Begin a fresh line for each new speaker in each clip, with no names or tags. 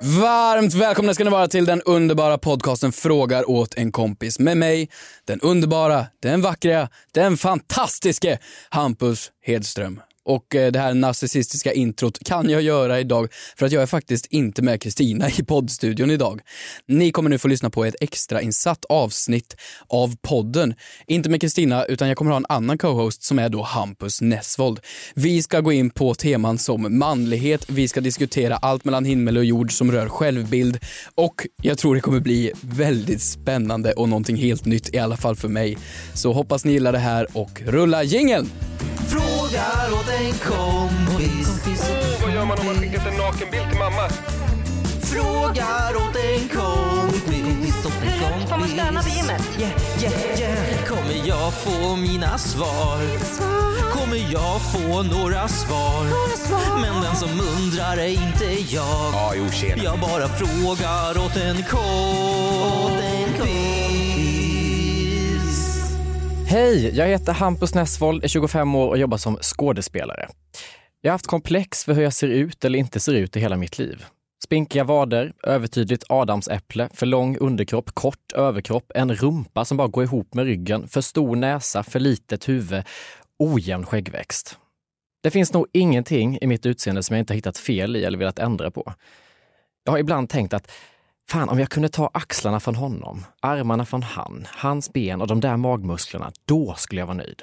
Varmt välkomna ska ni vara till den underbara podcasten Frågar åt en kompis med mig, den underbara, den vackra, den fantastiske Hampus Hedström. Och eh, det här narcissistiska introt kan jag göra idag för att jag är faktiskt inte med Kristina i poddstudion idag. Ni kommer nu få lyssna på ett extrainsatt avsnitt av podden. Inte med Kristina, utan jag kommer ha en annan co-host som är då Hampus Nessvold. Vi ska gå in på teman som manlighet, vi ska diskutera allt mellan himmel och jord som rör självbild och jag tror det kommer bli väldigt spännande och någonting helt nytt, i alla fall för mig. Så hoppas ni gillar det här och rulla jingeln!
Frågar åt en kompis.
Vad gör man om man skickat en nakenbild till mamma?
Frågar åt en kompis.
Får man stöna vid gymmet?
Yeah, yeah, yeah. Kommer jag få mina svar? Kommer jag få några svar? Men den som undrar är inte jag.
Jo.
Jag bara frågar åt en kompis.
Hej, jag heter Hampus Nessvold, är 25 år och jobbar som skådespelare. Jag har haft komplex för hur jag ser ut eller inte ser ut i hela mitt liv. Spinkiga vader, övertydligt adamsäpple, för lång underkropp, kort överkropp, en rumpa som bara går ihop med ryggen, för stor näsa, för litet huvud, ojämn skäggväxt. Det finns nog ingenting i mitt utseende som jag inte har hittat fel i eller velat ändra på. Jag har ibland tänkt att Fan, om jag kunde ta axlarna från honom, armarna från han, hans ben och de där magmusklerna, då skulle jag vara nöjd.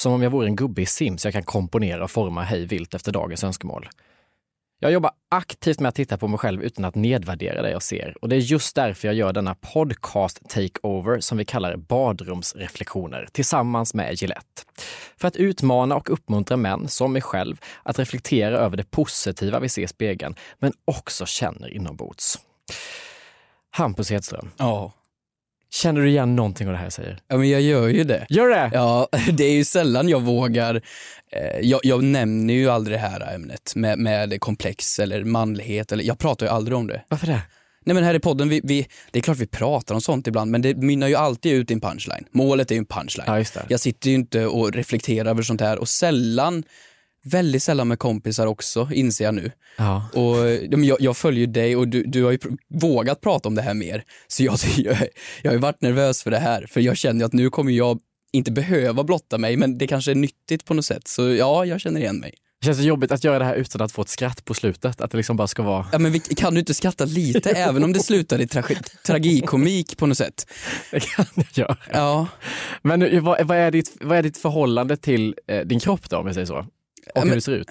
Som om jag vore en gubbe i Sims jag kan komponera och forma hej vilt efter dagens önskemål. Jag jobbar aktivt med att titta på mig själv utan att nedvärdera det jag ser. Och det är just därför jag gör denna podcast takeover som vi kallar badrumsreflektioner tillsammans med Gillette. För att utmana och uppmuntra män, som mig själv, att reflektera över det positiva vi ser i spegeln, men också känner inombords. Hampus Hedström,
Ja.
känner du igen någonting av det här jag säger?
Ja, men jag gör ju det.
Gör det?
Ja, det är ju sällan jag vågar. Eh, jag, jag nämner ju aldrig det här ämnet med, med komplex eller manlighet. Eller, jag pratar ju aldrig om det.
Varför det?
Nej men här i podden, vi, vi, det är klart vi pratar om sånt ibland men det mynnar ju alltid ut i en punchline. Målet är ju en punchline.
Ja.
Jag sitter ju inte och reflekterar över sånt här och sällan, väldigt sällan med kompisar också inser jag nu.
Ja.
Och jag, jag följer dig och du, du har ju vågat prata om det här mer. Så jag, jag, jag har varit nervös för det här för jag känner att nu kommer jag inte behöva blotta mig men det kanske är nyttigt på något sätt. Så ja, jag känner igen mig.
Känns det jobbigt att göra det här utan att få ett skratt på slutet? Att det liksom bara ska vara...
Ja, men vi, kan du inte skratta lite även om det slutar i tra- tragikomik på något sätt?
Det kan jag göra.
Ja.
Men vad, vad, är ditt, vad är ditt förhållande till eh, din kropp då, om jag säger så? Och
Ja,
hur
men-
du ser ut?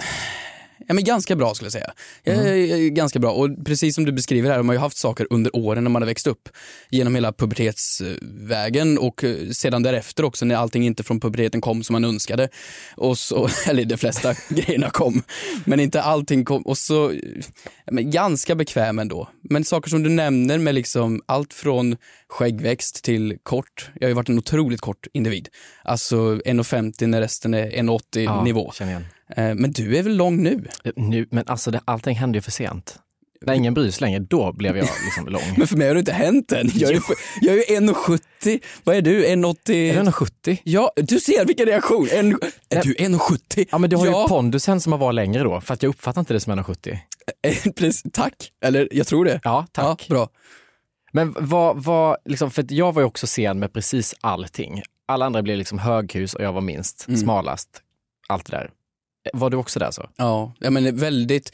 Ja men ganska bra skulle jag säga. Jag är ganska bra och precis som du beskriver här, man har ju haft saker under åren när man har växt upp. Genom hela pubertetsvägen och eh, sedan därefter också när allting inte från puberteten kom som man önskade. Och så, eller de flesta grejerna kom, men inte allting kom. Och så, ja, men ganska bekväm ändå. Men saker som du nämner med liksom allt från skäggväxt till kort. Jag har ju varit en otroligt kort individ. Alltså 1,50 när resten är 1,80 nivå.
känner igen.
Eh, Men du är väl lång nu?
Eh, Nu, men alltså, det, allting hände ju för sent. När ingen bryr sig längre, då blev jag liksom lång.
Men för mig har det inte hänt än. Jag är, ju- jag är ju 1,70. Vad är du? 1,80?
Är det 70?
Ja, du ser vilken reaktion. En, är du 1,70?
Ja men du har
ja.
ju pondusen som att vara längre då, för att jag uppfattar inte det som 1,70.
Eh, tack. Eller jag tror det.
Ja, tack.
Ja, bra.
Men vad, vad, liksom, för jag var ju också sen med precis allting. Alla andra blev liksom höghus och jag var minst,
Mm.
smalast, allt det där. Var du också där så?
Ja, jag menar väldigt,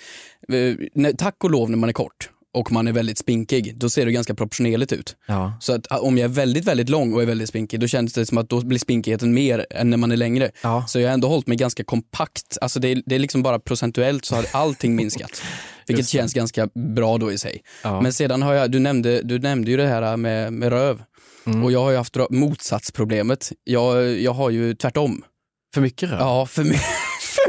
eh, tack och lov när man är kort och man är väldigt spinkig, då ser det ganska proportionerligt ut.
Ja.
Så att ah, om jag är väldigt, väldigt lång och är väldigt spinkig, då känns det som att då blir spinkigheten mer än när man är längre.
Ja.
Så jag har ändå hållit mig ganska kompakt. Alltså det är, det är liksom bara procentuellt så har allting minskat. Vilket känns ganska bra då i sig.
Ja.
Men sedan har jag, du nämnde, du nämnde ju det här med, med röv.
Mm.
Och jag har ju haft motsatsproblemet. Jag, jag har ju tvärtom.
För mycket röv?
Ja, för mycket.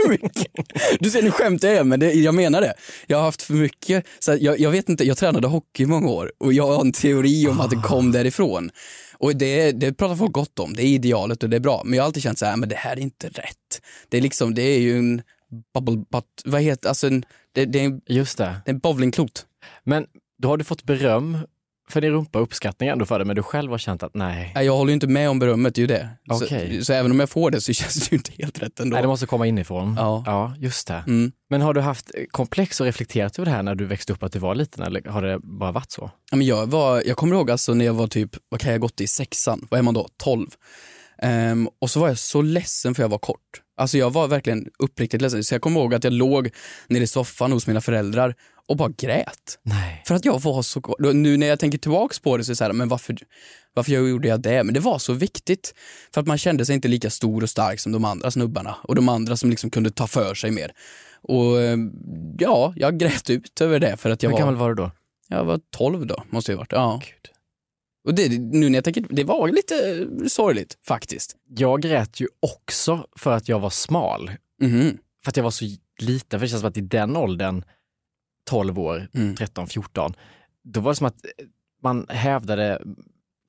Mycket. Du ser, nu skämtar jag men det, jag menar det. Jag har haft för mycket. Så jag, jag vet inte, jag tränade hockey i många år och jag har en teori om att det kom därifrån. Och det, det pratar folk gott om, det är idealet och det är bra. Men jag har alltid känt så här, men det här är inte rätt. Det är liksom, det är ju en bubble butt, vad heter alltså en, det, det, är en,
Just det.
det är en bowlingklot.
Men då har du fått beröm för din rumpa och uppskattning ändå för det, men du själv har känt att nej,
Nej, Jag håller ju inte med om berömmet, det är ju det.
Okej.
Så, så även om jag får det så känns det ju inte helt rätt ändå.
nej det måste komma inifrån.
Ja.
ja, just det.
Mm.
Men har du haft komplex och reflekterat över det här när du växte upp att du var liten eller har det bara varit så?
Ja, men jag, var, jag kommer ihåg alltså när jag var typ, vad kan jag ha gått i, sexan, vad är man då, 12? Ehm, och så var jag så ledsen för jag var kort. Alltså jag var verkligen uppriktigt ledsen. Så jag kommer ihåg att jag låg nere i soffan hos mina föräldrar och bara grät.
Nej.
För att jag var så Nu när jag tänker tillbaks på det så är det så här, men varför, varför jag gjorde jag det? Men det var så viktigt. För att man kände sig inte lika stor och stark som de andra snubbarna. Och de andra som liksom kunde ta för sig mer. Och eh, ja, jag grät ut över det för att jag
Hur
var...
gammal var du då?
Jag var 12 då, måste jag ha varit. Ja. Och det, nu när jag tänker, det var lite sorgligt faktiskt.
Jag grät ju också för att jag var smal.
Mhm.
För att jag var så liten, för det känns som att i den åldern, 12 år,
Mm.
13, 14, då var det som att man hävdade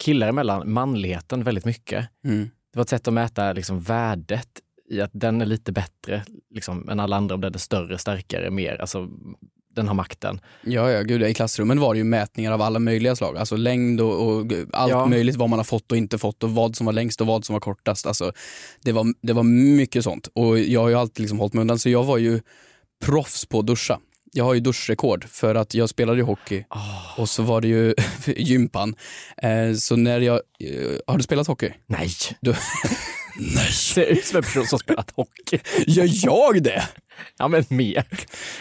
killar emellan manligheten väldigt mycket.
Mm.
Det var ett sätt att mäta liksom värdet i att den är lite bättre liksom, än alla andra om den är större, starkare, mer, alltså den har makten.
Ja, ja, gud, i klassrummen var det ju mätningar av alla möjliga slag. Alltså längd och, och allt
Ja.
möjligt, vad man har fått och inte fått och vad som var längst och vad som var kortast. Alltså, det, var, det var mycket sånt. Och jag har ju alltid liksom hållit mig undan, så jag var ju proffs på att duscha. Jag har ju duschrekord för att jag spelade ju hockey och så var det ju gympan. Eh, så när jag, eh, har du spelat hockey?
Nej!
Du,
Nej! Ser ut som en person som spelat hockey.
gör jag det?
Ja men mer.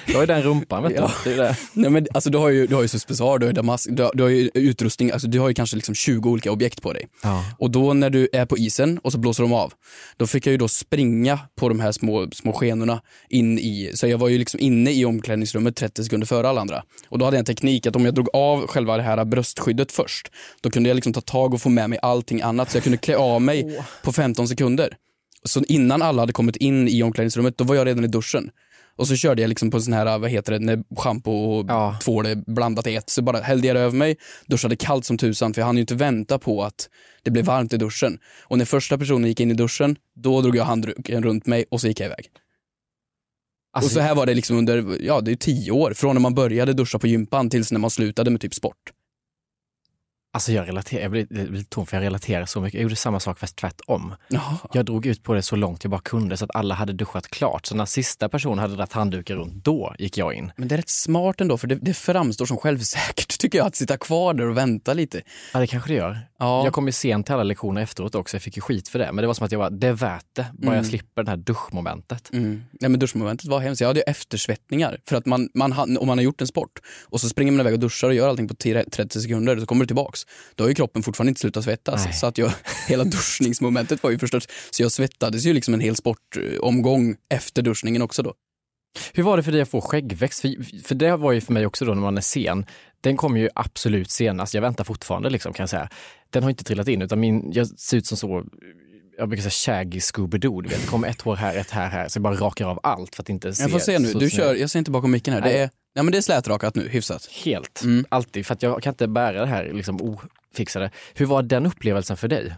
Du har ju den rumpan vet
Ja.
du. Det.
Nej, men, alltså, du har ju, du har ju suspensor, du har, ju damask, du har, du har ju utrustning, alltså, du har ju kanske liksom 20 olika objekt på dig.
Ja.
Och då när du är på isen och så blåser de av, då fick jag ju då springa på de här små, små skenorna in i, så jag var ju liksom inne i omklädningsrummet 30 sekunder före alla andra. Och då hade jag en teknik att om jag drog av själva det här bröstskyddet först, då kunde jag liksom ta tag och få med mig allting annat så jag kunde klä av mig på 15 sekunder. Så innan alla hade kommit in i omklädningsrummet, då var jag redan i duschen. Och så körde jag liksom på sån här, vad heter det, när schampo och
Ja.
tvål är blandat i ett. Så bara hällde jag det över mig, duschade kallt som tusan för jag hann ju inte vänta på att det blev varmt i duschen. Och när första personen gick in i duschen, då drog jag handduken runt mig och så gick jag iväg.
Alltså,
och så här var det liksom under, ja det är tio år, från när man började duscha på gympan tills när man slutade med typ sport.
Alltså jag relaterar, jag blir, jag blir tom för jag relaterar så mycket. Jag gjorde samma sak fast tvärtom.
Jaha.
Jag drog ut på det så långt jag bara kunde så att alla hade duschat klart. Så när sista personen hade dragit handduken runt, då gick jag in.
Men det är rätt smart ändå, för det, det framstår som självsäkert tycker jag, att sitta kvar där och vänta lite.
Ja, det kanske det gör.
Ja.
Jag kom ju sent till alla lektioner efteråt också. Jag fick ju skit för det. Men det var som att jag var, det är värt det. Bara jag slipper det här duschmomentet.
Mm. Nej men duschmomentet var hemskt. Jag hade ju eftersvettningar. För att man, man, om man har gjort en sport och så springer man iväg och duschar och gör allting på 10 30 sekunder så kommer du tillbaks. Då har ju kroppen fortfarande inte slutat svettas.
Nej.
Så att jag, hela duschningsmomentet var ju förstört. Så jag svettades ju liksom en hel sportomgång efter duschningen också då.
Hur var det för dig att få skäggväxt? För, för det var ju för mig också då när man är sen. Den kom ju absolut senast. Jag väntar fortfarande liksom kan jag säga. Den har inte trillat in utan min, jag ser ut som så, jag brukar säga shaggy Scooby-Doo. Det kommer ett hår här, ett här, här. Så jag bara rakar av allt för att inte se.
Jag får se nu, du kör, jag ser inte bakom micken här. Det är, ja, men det är slätrakat nu, hyfsat.
Helt,
Mm.
alltid. För att jag kan inte bära det här liksom ofixade. Hur var den upplevelsen för dig?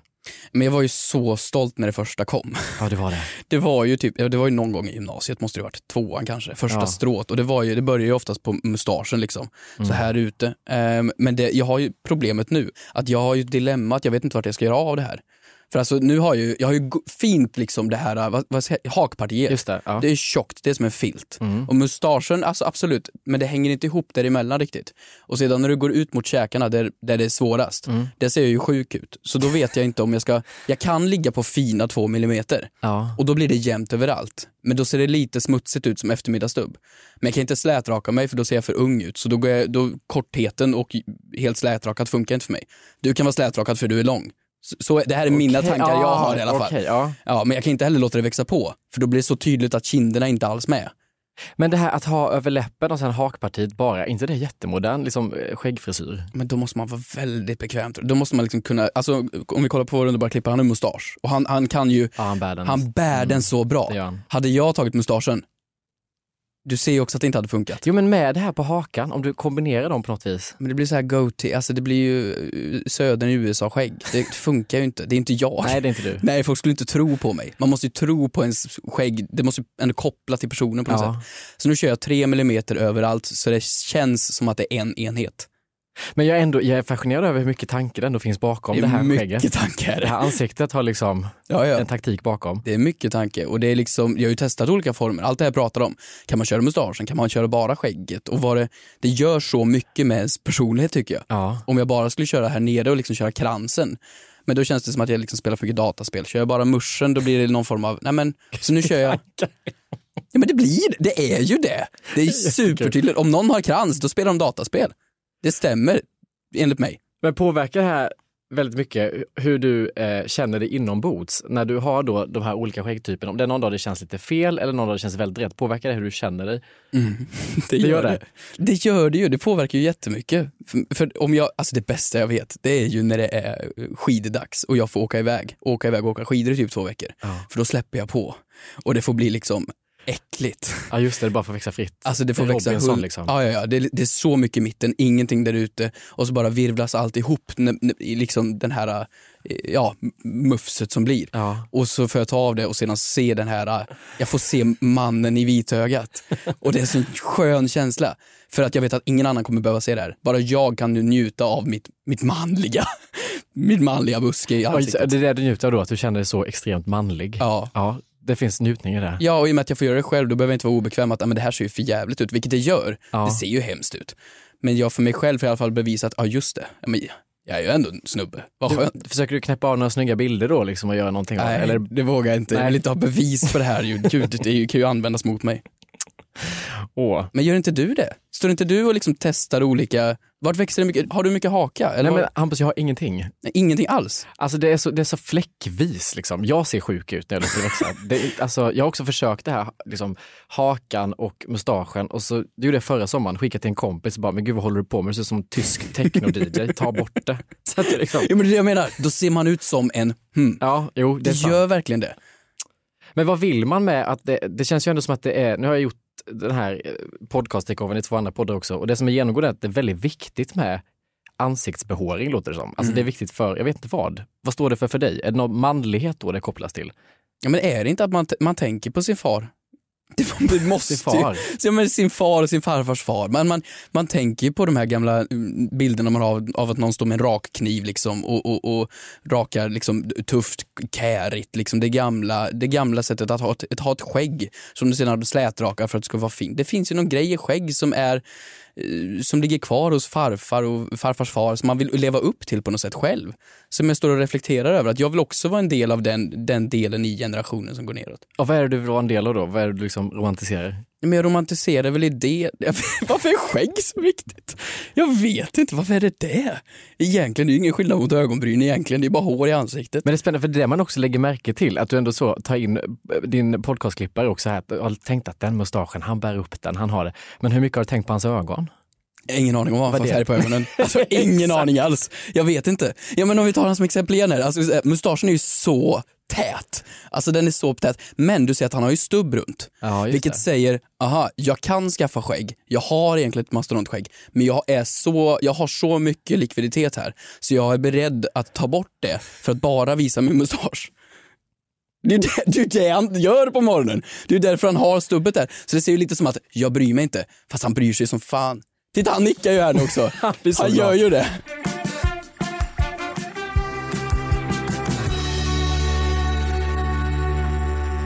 Men jag var ju så stolt när det första kom.
Ja, det var det.
Det var ju typ, ja, det var ju någon gång i gymnasiet, måste det varit tvåan kanske, första
Ja.
strået. Och det, var ju, det börjar ju oftast på mustaschen liksom, så här ute. Ehm, men det, jag har ju problemet nu, att jag har ju ett dilemma att jag vet inte vart jag ska göra av det här. För alltså nu har jag ju, jag har ju fint liksom det här, vad, vad säger, hakpartiet.
Just det. Ja.
Det är tjockt, det är som en filt.
Mm.
Och mustaschen, alltså absolut, men det hänger inte ihop däremellan riktigt. Och sedan när du går ut mot käkarna där, där det är svårast,
Mm.
där ser jag ju sjuk ut. Så då vet jag inte om jag ska, jag kan ligga på fina två millimeter.
Ja.
Och då blir det jämnt överallt. Men då ser det lite smutsigt ut som eftermiddagsstubb. Men jag kan inte slätraka mig för då ser jag för ung ut. Så då går jag, då, kortheten och helt slätrakat funkar inte för mig. Du kan vara slätrakad för du är lång. Så, det här är mina tankar jag
ja,
har i alla fall.
okej, ja.
Ja, men jag kan inte heller låta det växa på. För då blir det så tydligt att kinderna inte alls med.
Men det här att ha över läppen och sen hakpartiet bara, är inte det jättemodern liksom, eh, skäggfrisyr?
Men då måste man vara väldigt bekväm. Då måste man liksom kunna, alltså om vi kollar på vår underbara klippare, han har mustasch. Och han, han kan ju,
Ja, han bär den.
han bär den så bra. Hade jag tagit mustaschen, Du ser ju också att det inte hade funkat.
Jo men med det här på hakan, om du kombinerar dem på något vis.
Men det blir så här go-to, alltså det blir ju eh, södern i USA-skägg. Det funkar ju inte, det är inte jag.
Nej det är inte du.
Nej, folk skulle inte tro på mig. Man måste ju tro på ens skägg, det måste ju ändå koppla till personen på något
Ja.
sätt. Så nu kör jag tre millimeter överallt så det känns som att det är en enhet.
Men jag är, ändå, jag är fascinerad över hur mycket tanke det ändå finns bakom det,
det är
här
mycket
skägget.
tankar.
Det här ansiktet har liksom
Ja, ja.
en taktik bakom.
Det är mycket tanke och det är liksom, jag har ju testat olika former, allt det här jag pratar om. Kan man köra mustaschen? Kan man köra bara skägget? Och vad det, det gör så mycket med ens personlighet tycker jag.
Ja.
Om jag bara skulle köra här nere och liksom köra kransen, men då känns det som att jag liksom spelar för mycket dataspel. Kör jag bara muschen då blir det någon form av, nej men, så nu kör jag Ja men det blir det, det är ju det. Det är supertydligt. Om någon har krans, då spelar de dataspel. Det stämmer, enligt mig.
Men påverkar det här väldigt mycket hur du eh, känner dig inombords när du har då de här olika skäggtyperna? Om det är någon dag det känns lite fel eller någon dag det känns väldigt rätt, påverkar det hur du känner dig?
Det
gör det.
Det gör det ju, det påverkar ju jättemycket. För, för om jag, alltså det bästa jag vet, det är ju när det är skiddags och jag får åka iväg. Åka iväg och åka skidor i typ två veckor. För då släpper jag på. Och det får bli liksom äckligt.
Ja just det, det bara får växa fritt.
Alltså det får
är
växa
Robinson liksom.
Ja, ja, ja. Det, är- det är så mycket i mitten, ingenting där ute och så bara virvlas allt ihop i liksom den här eh, ja, mufset som blir.
Ja.
Och så får jag ta av det och sedan se den här, eh, jag får se mannen i vitögat. Och det är en sån skön känsla. För att jag vet att ingen annan kommer behöva se det här. Bara jag kan nu njuta av mitt, mitt manliga, mitt manliga buske i ansiktet.
det är det du njuter av då, att du känner dig så extremt manlig.
Ja.
ja det finns njutning i det.
Ja, och i och med att jag får göra det själv, då behöver jag inte vara obekväm att ah, men det här ser ju för jävligt ut, vilket det gör.
Ja.
Det ser ju hemskt ut. Men jag för mig själv får i alla fall bevisa att, ja just det, men jag är ju ändå en snubbe. Vad skönt.
Du, försöker du knäppa av några snygga bilder då liksom och göra någonting?
Nej,
Eller,
det vågar jag inte. Jag
Nej.
vill inte ha bevis på det här. ju. Gud, det kan ju användas mot mig.
åh.
Men gör inte du det? Står inte du och liksom testar olika, vart växer det mycket, har du mycket haka? Eller
Nej
har-
men Hampus, jag har ingenting.
Nej, ingenting alls?
Alltså det är, så, det är så fläckvis liksom. Jag ser sjuk ut när jag låter det växa. Det, alltså, jag har också försökt det här, liksom, hakan och mustaschen och så det gjorde jag förra sommaren, skickade till en kompis och bara, men gud vad håller du på med? Du ser ut som en tysk techno-DJ, ta bort det. Så att liksom,
Jo men det är jag menar, då ser man ut som en, hmm.
ja, jo, det
Det gör verkligen det.
Men vad vill man med att det, det känns ju ändå som att det är, nu har jag gjort den här eh, podcast-takeovern i två andra poddar också och det som är genomgående är att det är väldigt viktigt med ansiktsbehåring låter det som. Alltså det är viktigt för, jag vet inte vad. Vad står det för för dig? Är det någon manlighet då det kopplas till?
Ja men är det inte att man, man tänker på sin far? Det, det måste
Sin
ju-
far?
Ja, men sin far och sin farfars far. Men man, man tänker ju på de här gamla mm, bilderna man har av, att någon står med en rakkniv liksom, och, och, och rakar liksom, tufft, kärigt. Liksom, det, gamla, det gamla sättet att ha ett, att ha ett skägg som du sedan slätrakar för att det ska vara fint. Det finns ju någon grej i skägg som är Eh, som ligger kvar hos farfar och farfars far som man vill leva upp till på något sätt själv. Som jag står och reflekterar över att jag vill också vara en del av den, den delen i generationen som går neråt.
Och vad är det du vill vara en del av då? Vad är det du liksom romantiserar?
Men jag romantiserar väl i det. Varför är skägg så viktigt? Jag vet inte, varför är det det? Egentligen, det är ju ingen skillnad mot ögonbryn egentligen, det är bara hår i ansiktet.
Men det är spännande för det är det man också lägger märke till, att du ändå så tar in eh, din podcastklippare också här, och har tänkt att den mustaschen, han bär upp den, han har det. Men hur mycket har du tänkt på hans ögon?
Ingen aning om vad han får
det är.
färg på ögonen. Alltså, ingen aning alls. Jag vet inte. Ja men om vi tar han som exempel igen här. Alltså, mustaschen är ju så tät. Alltså den är så tät. Men du ser att han har ju stubb runt.
Ja,
vilket
det.
säger, aha, jag kan skaffa skägg. Jag har egentligen ett mastodontskägg. Men jag, är så, jag har så mycket likviditet här. Så jag är beredd att ta bort det för att bara visa min mustasch. Det är det, det är det han gör på morgonen. Det är därför han har stubbet där. Så det ser ju lite som att, jag bryr mig inte. Fast han bryr sig som fan. Titta han nickar ju här nu också. han gör ju det.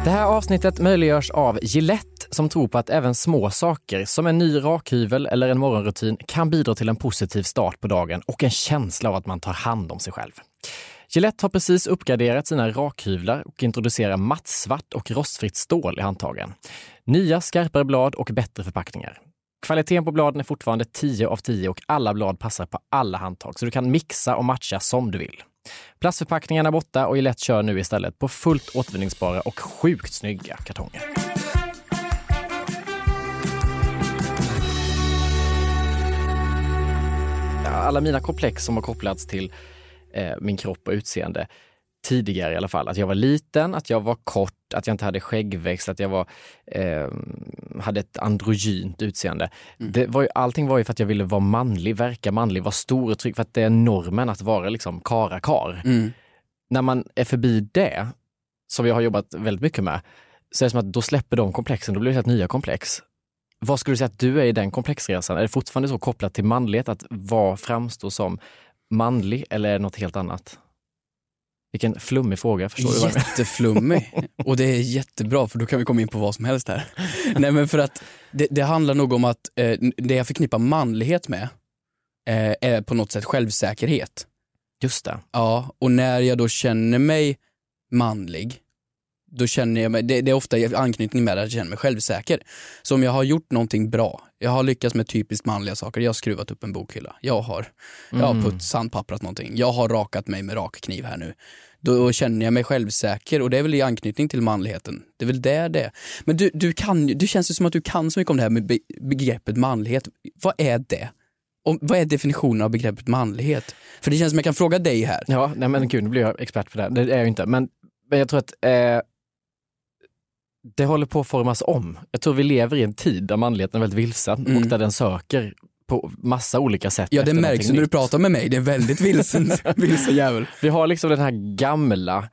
Det här avsnittet möjliggörs av Gillette som tror på att även små saker som en ny rakhyvel eller en morgonrutin kan bidra till en positiv start på dagen och en känsla av att man tar hand om sig själv. Gillette har precis uppgraderat sina rakhyvlar och introducerar mattsvart och rostfritt stål i handtagen. Nya skarpare blad och bättre förpackningar. Kvaliteten på bladen är fortfarande 10 av 10 och alla blad passar på alla handtag så du kan mixa och matcha som du vill. Plastförpackningarna är borta och Gillette kör nu istället på fullt återvinningsbara och sjukt snygga kartonger. Alla mina komplex som har kopplats till eh, min kropp och utseende tidigare i alla fall. Att jag var liten, att jag var kort, att jag inte hade skäggväxt, att jag var, eh, hade ett androgynt utseende. Det var ju, allting var ju för att jag ville vara manlig, verka manlig, vara stor och trygg, för att det är normen att vara liksom kara-kar.
Mm.
När man är förbi det, som jag har jobbat väldigt mycket med, så är det som att då släpper de komplexen, då blir det helt nya komplex. Vad skulle du säga att du är i den komplexresan? Är det fortfarande så kopplat till manlighet, att vara, framstå som manlig eller är det något helt annat? Vilken flummig fråga, förstår du? vad?
Jätteflummig. Och det är jättebra för då kan vi komma in på vad som helst här. Nej men för att det, det handlar nog om att eh, det jag förknippar manlighet med eh, är på något sätt självsäkerhet.
Just det.
Ja, och när jag då känner mig manlig, då känner jag mig, det, det är ofta i anknytning med att jag känner mig självsäker. Så om jag har gjort någonting bra, jag har lyckats med typiskt manliga saker, jag har skruvat upp en bokhylla, jag har, jag har putt, sandpapprat någonting, jag har rakat mig med rakkniv här nu. Då känner jag mig självsäker och det är väl i anknytning till manligheten. Det är väl där det är. Men du, du, kan, du känns ju som att du kan så mycket om det här med be, begreppet manlighet. Vad är det? Och vad är definitionen av begreppet manlighet? För det känns som jag kan fråga dig här.
Ja, nej men gud, nu blir jag expert på det. här. Det är jag ju inte. Men, men jag tror att eh, det håller på att formas om. Jag tror vi lever i en tid där manligheten är väldigt vilsen
Mm.
och där den söker på massa olika sätt.
Ja, det märks när du pratar med mig. Det är väldigt vilsen, vilsen jävel.
Vi har liksom den här gamla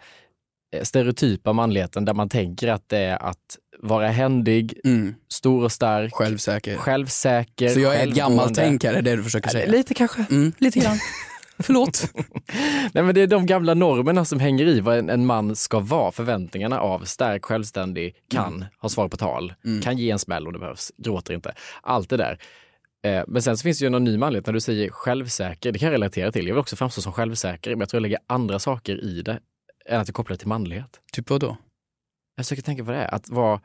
eh, stereotypa manligheten där man tänker att det är att vara händig,
Mm.
stor och stark,
Självsäker.
självsäker,
Så jag är ett gammalt tänk här, är det du försöker säga?
Lite kanske.
Mm, lite grann. Förlåt.
Nej, men det är de gamla normerna som hänger i vad en, en man ska vara. Förväntningarna av stark, självständig, kan
Mm.
ha svar på tal, kan ge en smäll om det behövs, gråter inte. Allt det där. Eh, men sen så finns det ju någon ny manlighet när du säger självsäker. Det kan jag relatera till. Jag vill också framstå som självsäker, men jag tror jag lägger andra saker i det än att jag kopplar det till manlighet.
Typ vad då?
Jag försöker tänka på det är. Att, vara,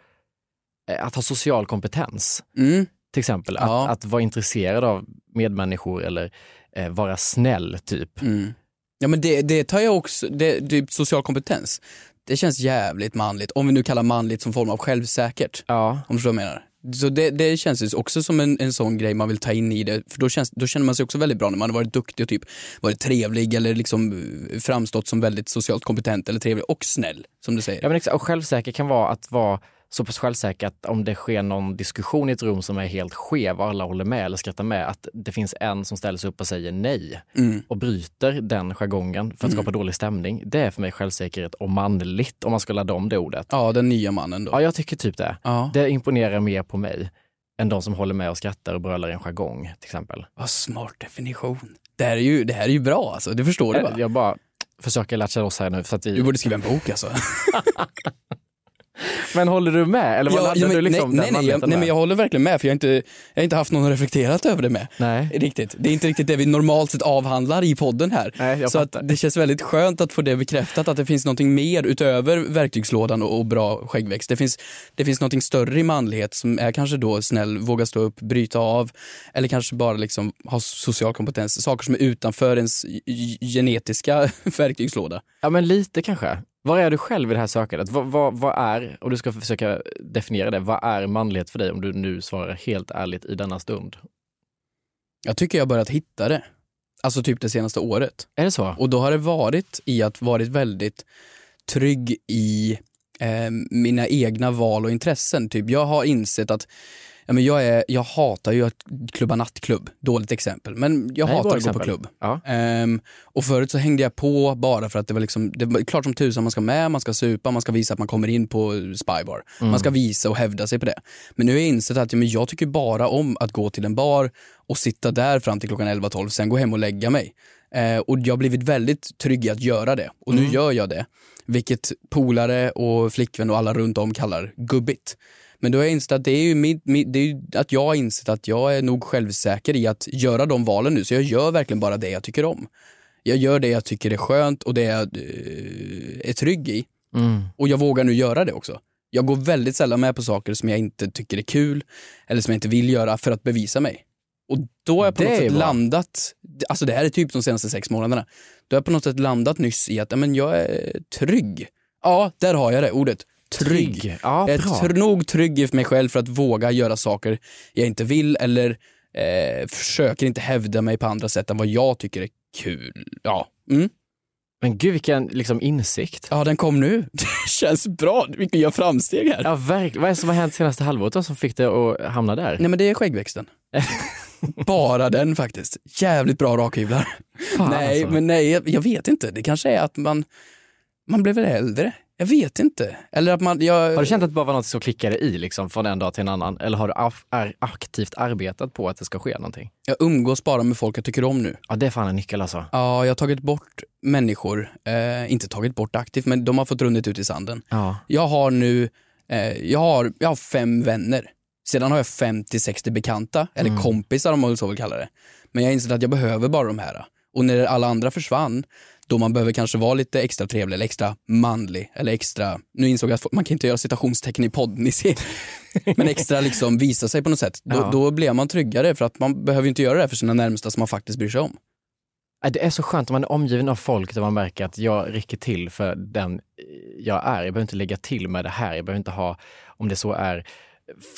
eh, att ha social kompetens,
Mm.
Till exempel.
Ja.
Att, att vara intresserad av medmänniskor eller eh, vara snäll, typ.
Mm. Ja men det, det tar jag också, det, typ social kompetens. Det känns jävligt manligt, om vi nu kallar manligt som form av självsäkert.
Ja,
Om du förstår vad jag menar. Så det, det känns ju också som en, en sån grej man vill ta in i det, för då, känns, då känner man sig också väldigt bra när man har varit duktig och typ varit trevlig eller liksom eh, framstått som väldigt socialt kompetent eller trevlig och snäll, som du säger.
Ja, men exakt. Och självsäker kan vara att vara så pass självsäker att om det sker någon diskussion i ett rum som är helt skev och alla håller med eller skrattar med, att det finns en som ställer sig upp och säger nej
Mm.
och bryter den jargongen för att skapa dålig stämning. Det är för mig självsäkerhet och manligt om man ska ladda om det ordet.
Ja, den nya mannen då.
Ja, jag tycker typ det.
Ja.
Det imponerar mer på mig än de som håller med och skrattar och brölar i en jargong till exempel.
Vad smart definition. Det här är ju, det här är ju bra alltså, det förstår du va?
Jag bara försöker latcha loss här nu. För att
Du
vi...
borde skriva en bok alltså.
Men håller du med? Eller vad
Ja, ja, men,
du liksom
nej, nej, nej, jag, nej, men jag håller verkligen med för jag har, inte, jag har inte haft någon reflekterat över det med.
Nej.
Riktigt. Det är inte riktigt det vi normalt sett avhandlar i podden här.
Nej, jag
så att det känns väldigt skönt att få det bekräftat att det finns någonting mer utöver verktygslådan och, och bra skäggväxt. Det finns, det finns någonting större i manlighet som är kanske då snäll, våga stå upp, bryta av eller kanske bara liksom ha social kompetens. Saker som är utanför ens genetiska verktygslåda.
Ja, men lite kanske. Var är du själv i det här sökandet? Vad, vad, vad är, och du ska försöka definiera det, vad är manlighet för dig om du nu svarar helt ärligt i denna stund?
Jag tycker jag har börjat hitta det. Alltså typ det senaste året.
Är det så?
Och då har det varit i att varit väldigt trygg i eh, mina egna val och intressen. Typ jag har insett att ja, men jag, är, jag hatar ju att klubba nattklubb, dåligt exempel, men jag
Nej,
hatar att gå på
exempel.
klubb.
Ja.
Ehm, och förut så hängde jag på bara för att det var liksom, det var klart som tusan man ska med, man ska supa, man ska visa att man kommer in på Spybar. Man ska visa och hävda sig på det. Men nu har jag insett att ja, men jag tycker bara om att gå till en bar och sitta där fram till klockan 11-12, sen gå hem och lägga mig. Eh, och jag har blivit väldigt trygg i att göra det. Och nu gör jag det. Vilket polare och flickvän och alla runt om kallar gubbigt. Men då har jag insett att det är ju, mitt, mitt, det är ju att jag har insett att jag är nog självsäker i att göra de valen nu. Så jag gör verkligen bara det jag tycker om. Jag gör det jag tycker är skönt och det jag eh, är trygg i.
Mm.
Och jag vågar nu göra det också. Jag går väldigt sällan med på saker som jag inte tycker är kul eller som jag inte vill göra för att bevisa mig. Och då har jag på
Det
något sätt
bra.
landat, alltså det här är typ de senaste sex månaderna, då har jag på något sätt landat nyss i att men jag är trygg. Ja, där har jag det ordet. Trygg.
Trygg. Ja,
jag är tr- nog trygg i mig själv för att våga göra saker jag inte vill eller eh, försöker inte hävda mig på andra sätt än vad jag tycker är kul. Ja. Mm.
Men gud vilken liksom insikt.
Ja, den kom nu. Det känns bra. Vi gör framsteg här.
Ja, verkligen. Vad är det som har hänt senaste halvåret då som fick dig att hamna där?
Nej men det är skäggväxten. Bara den faktiskt. Jävligt bra rakhyvlar. Nej,
alltså.
men nej, jag, jag vet inte. Det kanske är att man, man blev väl äldre. Jag vet inte. Eller att man, jag...
Har du känt att det bara var något som klickade i liksom från en dag till en annan? Eller har du är aktivt arbetat på att det ska ske någonting?
jag umgås bara med folk jag tycker om nu.
Ja, det är fan en nyckel alltså.
Ja, jag har tagit bort människor, eh, inte tagit bort aktivt, men de har fått runnit ut i sanden.
Ja.
Jag har nu, eh, jag, har, jag har fem vänner. Sedan har jag 50-60 bekanta, eller
Mm.
kompisar om man så vill kalla det. Men jag har insett att jag behöver bara de här. Och när alla andra försvann, då man behöver kanske vara lite extra trevlig eller extra manlig eller extra, nu insåg jag att man kan inte göra citationstecken i podd, ni ser. Men extra liksom visa sig på något sätt. Då,
Ja.
då blir man tryggare för att man behöver inte göra det för sina närmsta som man faktiskt bryr sig om.
Nej, Det är så skönt om man är omgiven av folk där man märker att jag räcker till för den jag är. Jag behöver inte lägga till med det här. Jag behöver inte ha, om det så är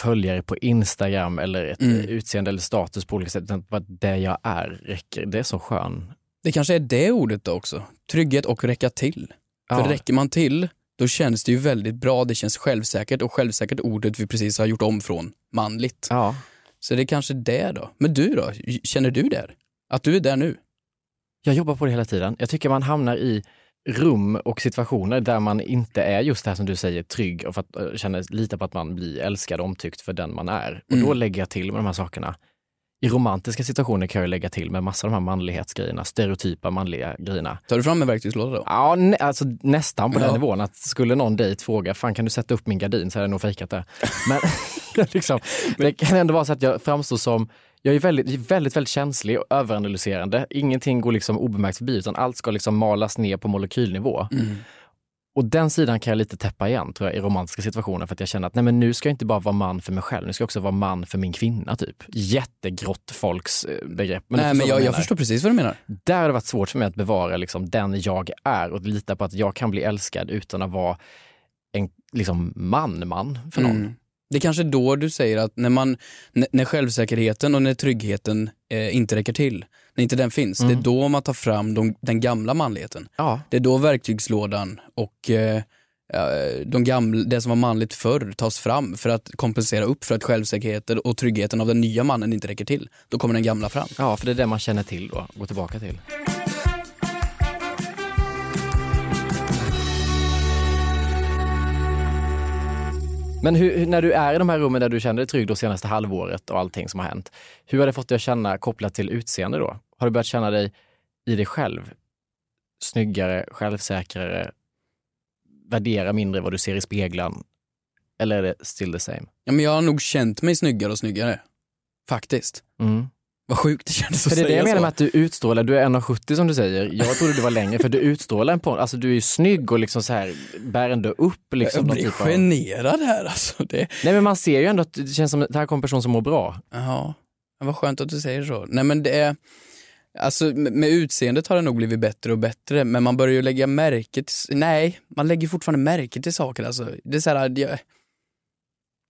följare på Instagram eller ett
Mm.
utseende eller status på olika sätt. Utan bara det jag är räcker. Det är så skön.
Det kanske är det ordet då också. Trygghet och räcka till. För
Ja.
räcker man till, då känns det ju väldigt bra, det känns självsäkert och självsäkert ordet vi precis har gjort om från manligt.
Ja.
Så det är kanske det då. Men du då? Känner du det? Att du är där nu?
Jag jobbar på det hela tiden. Jag tycker man hamnar i rum och situationer där man inte är just det här som du säger, trygg och för att, uh, känner lite på att man blir älskad och omtyckt för den man är. Och då
Mm.
lägger jag till med de här sakerna. I romantiska situationer kan jag lägga till med massa av de här manlighetsgrejerna, stereotypa manliga grejerna.
Tar du fram en verktygslåda då?
Ja, nä, alltså nästan på den
Ja.
nivån att skulle någon dejt fråga, fan kan du sätta upp min gardin så hade jag nog fejkat det. Men liksom, det kan ändå vara så att jag framstår som, jag är väldigt, väldigt, väldigt känslig och överanalyserande. Ingenting går liksom obemärkt förbi utan allt ska liksom malas ner på molekylnivå.
Mm.
Och den sidan kan jag lite täppa igen tror jag i romantiska situationer för att jag känner att nej men nu ska jag inte bara vara man för mig själv, nu ska jag också vara man för min kvinna typ. Jättegrått folks eh, begrepp. du
Nej men jag, jag förstår precis vad du menar.
Där har det varit svårt för mig att bevara liksom, den jag är och lita på att jag kan bli älskad utan att vara en liksom, man-man för någon.
Mm. Det är kanske då du säger att när, man, när, när självsäkerheten och när tryggheten eh, inte räcker till, när inte den finns, det är då man tar fram de, den gamla manligheten.
Ja,
Det är då verktygslådan och eh, de gamla, det som var manligt förr tas fram för att kompensera upp för att självsäkerheten och tryggheten av den nya mannen inte räcker till. Då kommer den gamla fram.
ja, för det är det man känner till då, går tillbaka till. Men hur, när du är i de här rummen där du känner dig trygg då senaste halvåret och allting som har hänt, hur har det fått dig att känna kopplat till utseende då? Har du börjat känna dig i dig själv snyggare, självsäkrare, värdera mindre vad du ser i spegeln? Eller är det still the same?
Ja, men jag har nog känt mig snyggare och snyggare. Faktiskt.
Mm.
Vad sjukt det kändes att
För det är det jag menar med att du utstrålar, du är 1,70 som du säger. Jag trodde du var längre för du utstrålar en på, alltså du är ju snygg och liksom så här bär ändå upp liksom.
jag blir
typ av-
generad här alltså. Det,
Nej men man ser ju ändå att det känns som att det här kommer en person som mår bra.
Ja, vad skönt att du säger så. Nej men det är, alltså med med utseendet har det nog blivit bättre och bättre, men man börjar ju lägga märke till, nej, man lägger fortfarande märke till saker alltså. Det är så här, jag,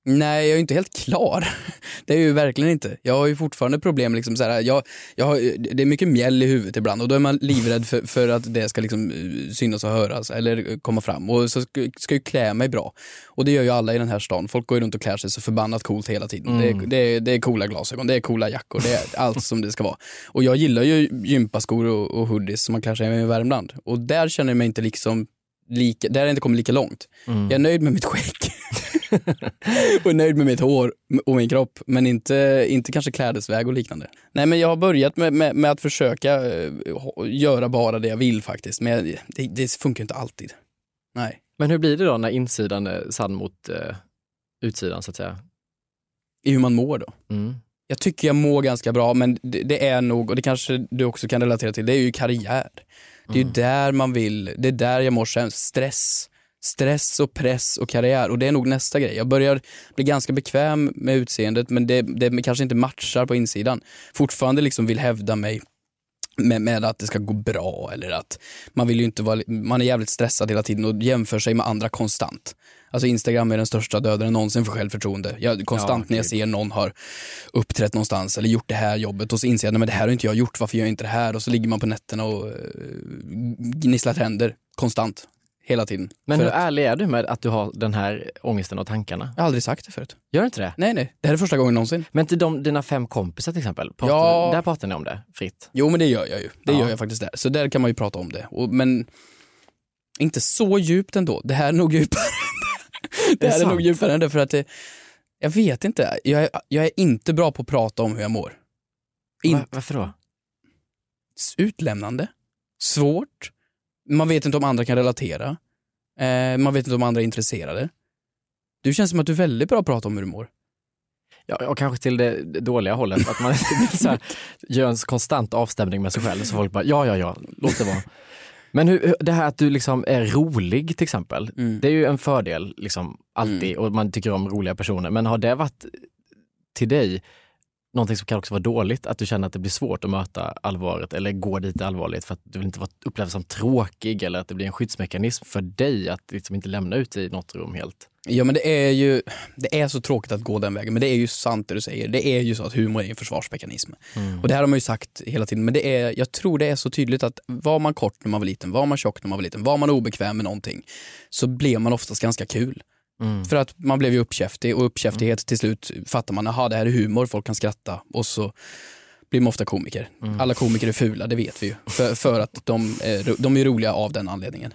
nej jag är inte helt klar. Det är jag ju verkligen inte. Jag har ju fortfarande problem liksom så här, jag, jag har, det är mycket mjäll i huvudet ibland och då är man livrädd för, för att det ska liksom eh, synas och höras eller komma fram och så ska, ska ju klä mig bra. Och det gör ju alla i den här stan. Folk går ju runt och klär sig så förbannat coolt hela tiden. Det, är, det, är, det är coola glasögon, det är coola jackor, det är allt som det ska vara. Och jag gillar ju gympaskor och, och hoodies som man klär sig med i Värmland. Och där känner jag mig inte liksom lika, där har jag inte kommit lika långt. Jag är nöjd med mitt skägg. och är nöjd med mitt hår och min kropp, men inte, inte kanske klädesväg och liknande. Nej men jag har börjat med, med, med att försöka eh, göra bara det jag vill faktiskt, men det, det funkar inte alltid. Nej.
Men hur blir det då när insidan är sann mot eh, utsidan så att säga?
I hur man mår då.
Mm.
Jag tycker jag mår ganska bra, men det, det är nog, och det kanske du också kan relatera till, det är ju karriär. Det är ju där man vill, det är där jag mår sämst. Stress. Stress och press och karriär och det är nog nästa grej. Jag börjar bli ganska bekväm med utseendet men det, det kanske inte matchar på insidan. Fortfarande liksom vill hävda mig med, med att det ska gå bra eller att man vill ju inte vara, man är jävligt stressad hela tiden och jämför sig med andra konstant. Alltså Instagram är den största dödaren någonsin för självförtroende. Jag, konstant
Ja,
när jag ser någon har uppträtt någonstans eller gjort det här jobbet och så inser jag men det här har inte jag gjort, varför gör jag inte det här? Och så ligger man på nätterna och eh, gnisslar tänder konstant, hela tiden.
Men hur
att,
ärlig är du med att du har den här ångesten och tankarna?
jag har aldrig sagt det förut.
Gör du inte det?
Nej nej, det här är första gången någonsin.
Men till de, dina fem kompisar till exempel, pratar,
Ja.
där pratar ni om det fritt?
Jo men det gör jag ju. Det
Ja.
gör jag faktiskt där. Så där kan man ju prata om det. Och, men inte så djupt ändå. Det här är nog djupare. det
Det är
här är
sant.
nog djupare än det för att det, jag vet inte. Jag är, jag är inte bra på att prata om hur jag mår. In,
Va, varför då?
Utlämnande. Svårt. Man vet inte om andra kan relatera. Eh, man vet inte om andra är intresserade. Du känns som att du är väldigt bra på att prata om hur du mår.
Ja, och kanske till det dåliga hållet, att man så här, gör en konstant avstämning med sig själv så folk bara ja, ja, ja, låt det vara. Men hur, det här att du liksom är rolig till exempel,
Mm.
det är ju en fördel liksom alltid och man tycker om roliga personer. Men har det varit till dig någonting som kan också vara dåligt? Att du känner att det blir svårt att möta allvaret eller gå dit allvarligt för att du vill inte vara upplevd som tråkig eller att det blir en skyddsmekanism för dig att liksom inte lämna ut dig i något rum helt?
Ja men det är ju, det är så tråkigt att gå den vägen, men det är ju sant det du säger. Det är ju så att humor är en försvarsmekanism. Och det här har man ju sagt hela tiden, men det är, jag tror det är så tydligt att var man kort när man var liten, var man tjock när man var liten, var man obekväm med någonting, så blev man oftast ganska kul. För att man blev ju uppkäftig och uppkäftighet till slut fattar man, aha det här är humor, folk kan skratta och så blir man ofta komiker. Alla komiker är fula, det vet vi ju. För, för att de är, de är roliga av den anledningen.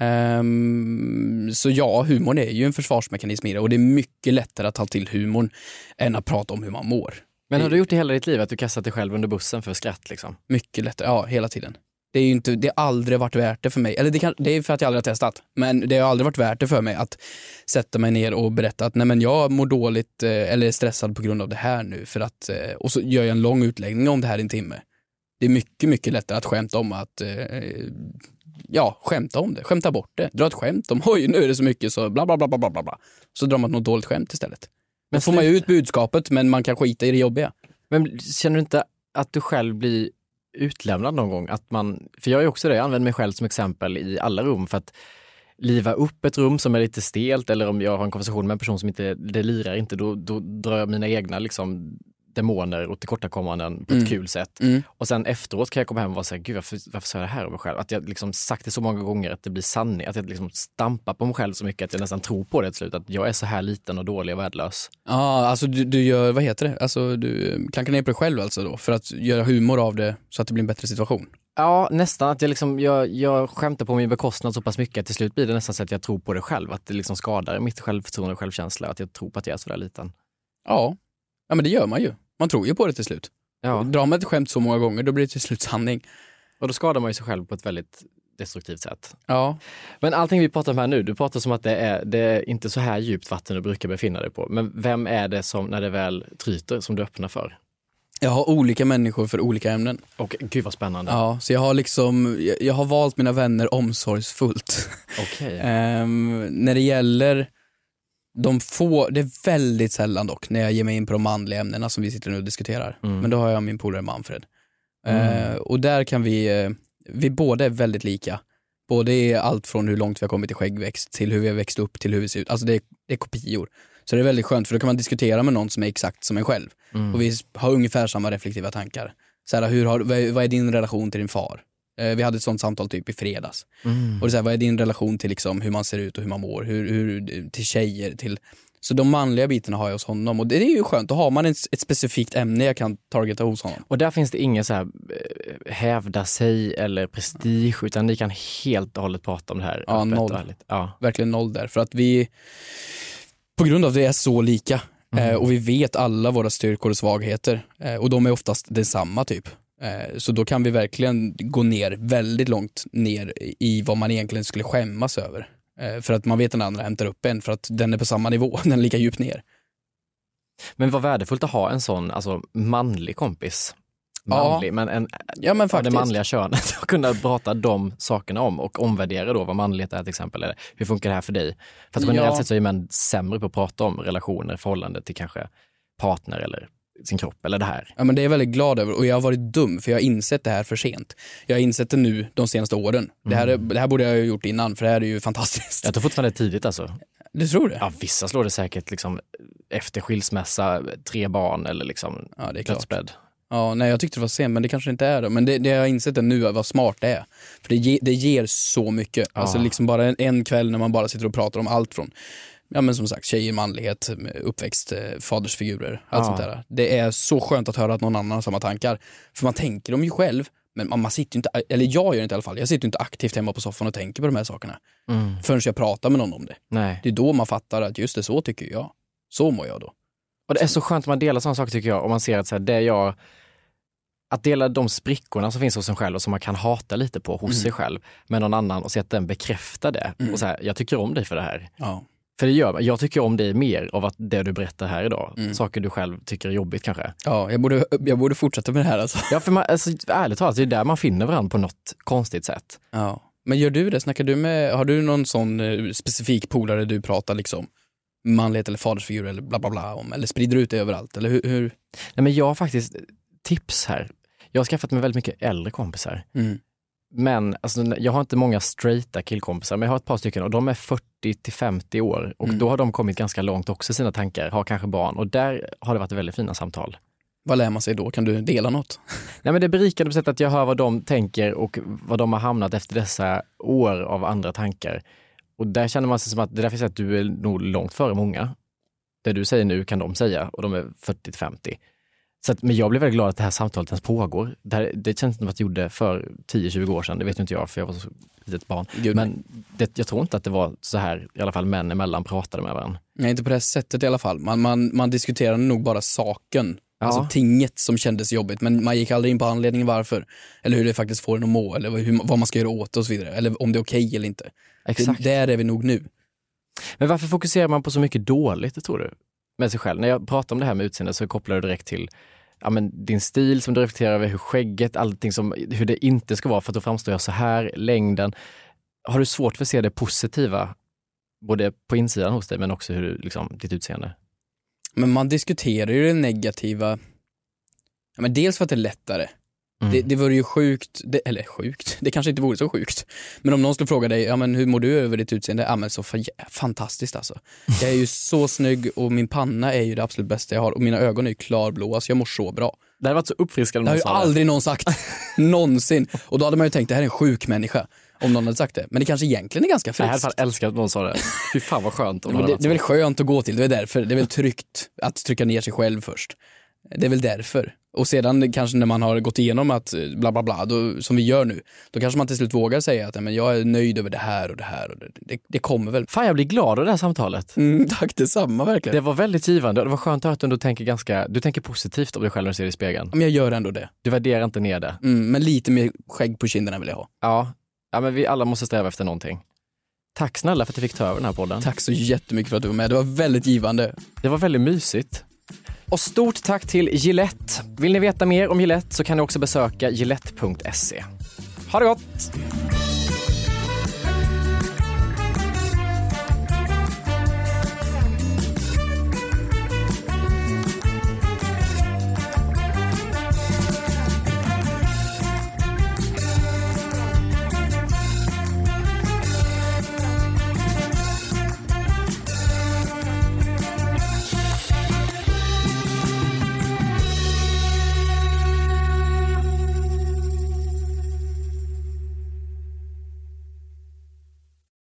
Ehm, så ja, humorn är ju en försvarsmekanism i det och det är mycket lättare att ta till humorn än att prata om hur man mår.
Men har du gjort det hela ditt liv, att du kastat dig själv under bussen för skratt liksom?
Mycket lättare, ja hela tiden. Det är ju inte, det har aldrig varit värt det för mig. Eller det, kan, det är för att jag aldrig har testat. Men det har aldrig varit värt det för mig att sätta mig ner och berätta att nej men jag mår dåligt eh, eller är stressad på grund av det här nu. För att, eh, och så gör jag en lång utläggning om det här i en timme. Det är mycket, mycket lättare att skämta om att eh, ja, skämta om det, skämta bort det, dra ett skämt om oj nu är det så mycket så bla bla bla bla bla bla. Så drar man något dåligt skämt istället. Men
Men
får man ju ut budskapet men man kan skita i det jobbiga.
Men känner du inte att du själv blir utlämnad någon gång? Att man, för jag är också det, jag använder mig själv som exempel i alla rum för att liva upp ett rum som är lite stelt eller om jag har en konversation med en person som inte, det lirar inte, då, då drar jag mina egna liksom demoner och tillkortakommanden på ett
Mm.
kul sätt.
Mm.
Och sen efteråt kan jag komma hem och vara såhär, gud varför, varför sa jag det här om mig själv? Att jag liksom sagt det så många gånger att det blir sanning, att jag liksom stampar på mig själv så mycket att jag nästan tror på det till slut, att jag är så här liten och dålig och värdelös.
Ja, alltså du, du gör, vad heter det, alltså du klankar ner på dig själv alltså då för att göra humor av det så att det blir en bättre situation.
Ja, nästan. Att jag, liksom, jag, jag skämtar på min bekostnad så pass mycket att till slut blir det nästan så att jag tror på det själv. Att det liksom skadar mitt självförtroende och självkänsla. Att jag tror på att jag är sådär liten.
Ja, ja men det gör man ju. Man tror ju på det till slut.
Ja.
Drar man ett skämt så många gånger då blir det till slut sanning.
Och då skadar man ju sig själv på ett väldigt destruktivt sätt.
Ja,
Men allting vi pratar om här nu, du pratar som att det är, det är inte så här djupt vatten du brukar befinna dig på. Men vem är det som, när det väl tryter, som du öppnar för?
jag har olika människor för olika ämnen.
Och gud vad spännande.
Ja, så jag har liksom, jag, jag har valt mina vänner omsorgsfullt.
Okej.
Ehm, när det gäller de få, det är väldigt sällan dock när jag ger mig in på de manliga ämnena som vi sitter nu och diskuterar.
Mm.
Men då har jag min polare Manfred.
Mm.
Eh, och där kan vi, eh, vi båda är väldigt lika. Både i allt från hur långt vi har kommit i skäggväxt till hur vi har växt upp till hur vi ser ut. Alltså det är, det är kopior. Så det är väldigt skönt för då kan man diskutera med någon som är exakt som en själv.
Mm.
Och vi har ungefär samma reflektiva tankar. Så här, hur har, vad är din relation till din far? Eh, vi hade ett sånt samtal typ i fredags.
Mm.
Och det är så här, vad är din relation till liksom hur man ser ut och hur man mår? Hur, hur, till tjejer, till... Så de manliga bitarna har jag hos honom och det är ju skönt. Då har man ett, ett specifikt ämne jag kan targeta hos honom.
Och där finns det ingen så här eh, hävda sig eller prestige, utan ni kan helt och hållet prata om det här.
Ja, noll.
Ja.
Verkligen noll där. För att vi, på grund av det, är så lika.
Mm.
Eh, och vi vet alla våra styrkor och svagheter. Och de är oftast detsamma typ. Eh, så då kan vi verkligen gå ner väldigt långt ner i vad man egentligen skulle skämmas över. Eh, för att man vet att den andra hämtar upp en för att den är på samma nivå, den är lika djupt ner.
Men vad värdefullt att ha en sån alltså, manlig kompis.
Ja.
Manlig, men en,
Ja men
av det
faktiskt.
manliga könet och kunna prata de sakerna om och omvärdera då vad manlighet är till exempel. Eller hur funkar det här för dig? För att generellt
Ja.
sett så är män sämre på att prata om relationer, förhållande till kanske partner eller sin kropp eller det här.
Ja, men det är jag väldigt glad över och jag har varit dum för jag har insett det här för sent. Jag har insett det nu de senaste åren. Det, här är, det här borde jag ha gjort innan för det här är ju fantastiskt.
Jag tror fortfarande det är tidigt alltså.
Du tror det?
Ja, vissa slår det säkert liksom efter skilsmässa, tre barn eller liksom
Ja, det är klart.
dödsbädd.
Ja, nej jag tyckte det var sent men det kanske inte är det. Men det, det har jag insett det nu, vad smart det är. För det, ge, det ger så mycket. Alltså liksom bara en, en kväll när man bara sitter och pratar om allt från Ja men som sagt, tjejer, manlighet, uppväxt, eh, fadersfigurer, allt
Ja.
sånt där. Det är så skönt att höra att någon annan har samma tankar. För man tänker dem ju själv, men man, man sitter inte, eller jag gör inte i alla fall, jag sitter inte aktivt hemma på soffan och tänker på de här sakerna.
Mm.
Förrän jag pratar med någon om det.
Nej.
Det är då man fattar att just det, så tycker jag. Så mår jag då.
Och det är så skönt att man delar sådana saker tycker jag. Om man ser att så här, det jag att dela de sprickorna som finns hos en själv och som man kan hata lite på hos sig själv med någon annan och se att den bekräftar det. Och så här, jag tycker om dig för det här.
Ja.
För det gör man. Jag tycker om dig mer av att det du berättar här idag. Saker du själv tycker är jobbigt kanske.
Ja, jag borde, jag borde fortsätta med det här alltså.
Ja, för man, alltså, ärligt talat, det är där man finner varandra på något konstigt sätt.
Ja. Men gör du det? Snackar du med, har du någon sån eh, specifik polare du pratar liksom manlighet eller fadersfigur eller bla bla bla om? Eller sprider du ut det överallt? Eller hur? hur?
Nej, men jag har faktiskt tips här. Jag har skaffat mig väldigt mycket äldre kompisar.
Mm.
Men alltså, jag har inte många straighta killkompisar, men jag har ett par stycken och de är 40 till 50 år och
Mm.
då har de kommit ganska långt också i sina tankar, har kanske barn och där har det varit väldigt fina samtal.
Vad lär man sig då? Kan du dela något?
Nej, men det är berikande på sättet att jag hör vad de tänker och vad de har hamnat efter dessa år av andra tankar. Och där känner man sig som att, det är därför jag säger att du är nog långt före många. Det du säger nu kan de säga och de är 40 till 50. Så att, men jag blev väldigt glad att det här samtalet ens pågår. Det, här, det känns som att jag gjorde för 10-20 år sedan, det vet inte jag för jag var så litet barn.
Gud,
men det, jag tror inte att det var så här, i alla fall män emellan pratade med varandra.
Nej, inte på det sättet i alla fall. Man, man, man diskuterade nog bara saken.
Ja.
Alltså tinget som kändes jobbigt, men man gick aldrig in på anledningen varför. Eller hur det faktiskt får en att må, eller hur, vad man ska göra åt det och så vidare. Eller om det är okej eller inte.
Exakt.
Det, där är vi nog nu.
Men varför fokuserar man på så mycket dåligt, tror du? Med sig själv. När jag pratar om det här med utseende så kopplar jag direkt till ja, men din stil som du reflekterar över, hur skägget, allting som, hur det inte ska vara för att då framstår jag så här, längden. Har du svårt för att se det positiva, både på insidan hos dig men också hur, liksom, ditt utseende?
Men man diskuterar ju det negativa, ja, men dels för att det är lättare.
Mm.
Det, det vore ju sjukt, det, eller sjukt, det kanske inte vore så sjukt. Men om någon skulle fråga dig, ja men hur mår du över ditt utseende? Ja men så fa- fantastiskt alltså. Jag är ju så snygg och min panna är ju det absolut bästa jag har och mina ögon är ju klarblåa så jag mår så bra.
Det hade varit så uppfriskande
Det
om
har
någon
ju
det.
aldrig någon sagt. Någonsin. Och då hade man ju tänkt, det här är en sjuk människa. Om någon hade sagt det. Men det kanske egentligen är ganska
Jag hade
friskt.
älskat att någon sa det. Fy fan vad skönt om det
det, det är väl skönt att gå till, det är därför. Det är väl tryggt att trycka ner sig själv först. Det är väl därför. Och sedan kanske när man har gått igenom att eh, bla bla bla, då, som vi gör nu, då kanske man till slut vågar säga att "Nej, men jag är nöjd över det här och det här. Och det, det, det kommer väl.
Fan jag blir glad av det här samtalet.
Mm, tack detsamma verkligen.
Det var väldigt givande. Det var skönt att du tänker ganska, du tänker positivt om dig själv när du ser i spegeln.
Men jag gör ändå det.
Du värderar inte ner det.
Mm, men lite mer skägg på kinderna vill jag ha.
Ja. ja, men vi alla måste sträva efter någonting. Tack snälla för att du fick ta över den här podden.
Tack så jättemycket för att du var med. Det var väldigt givande.
Det var väldigt mysigt. Och stort tack till Gillette. Vill ni veta mer om Gillette så kan ni också besöka gillette.se. Ha det gott!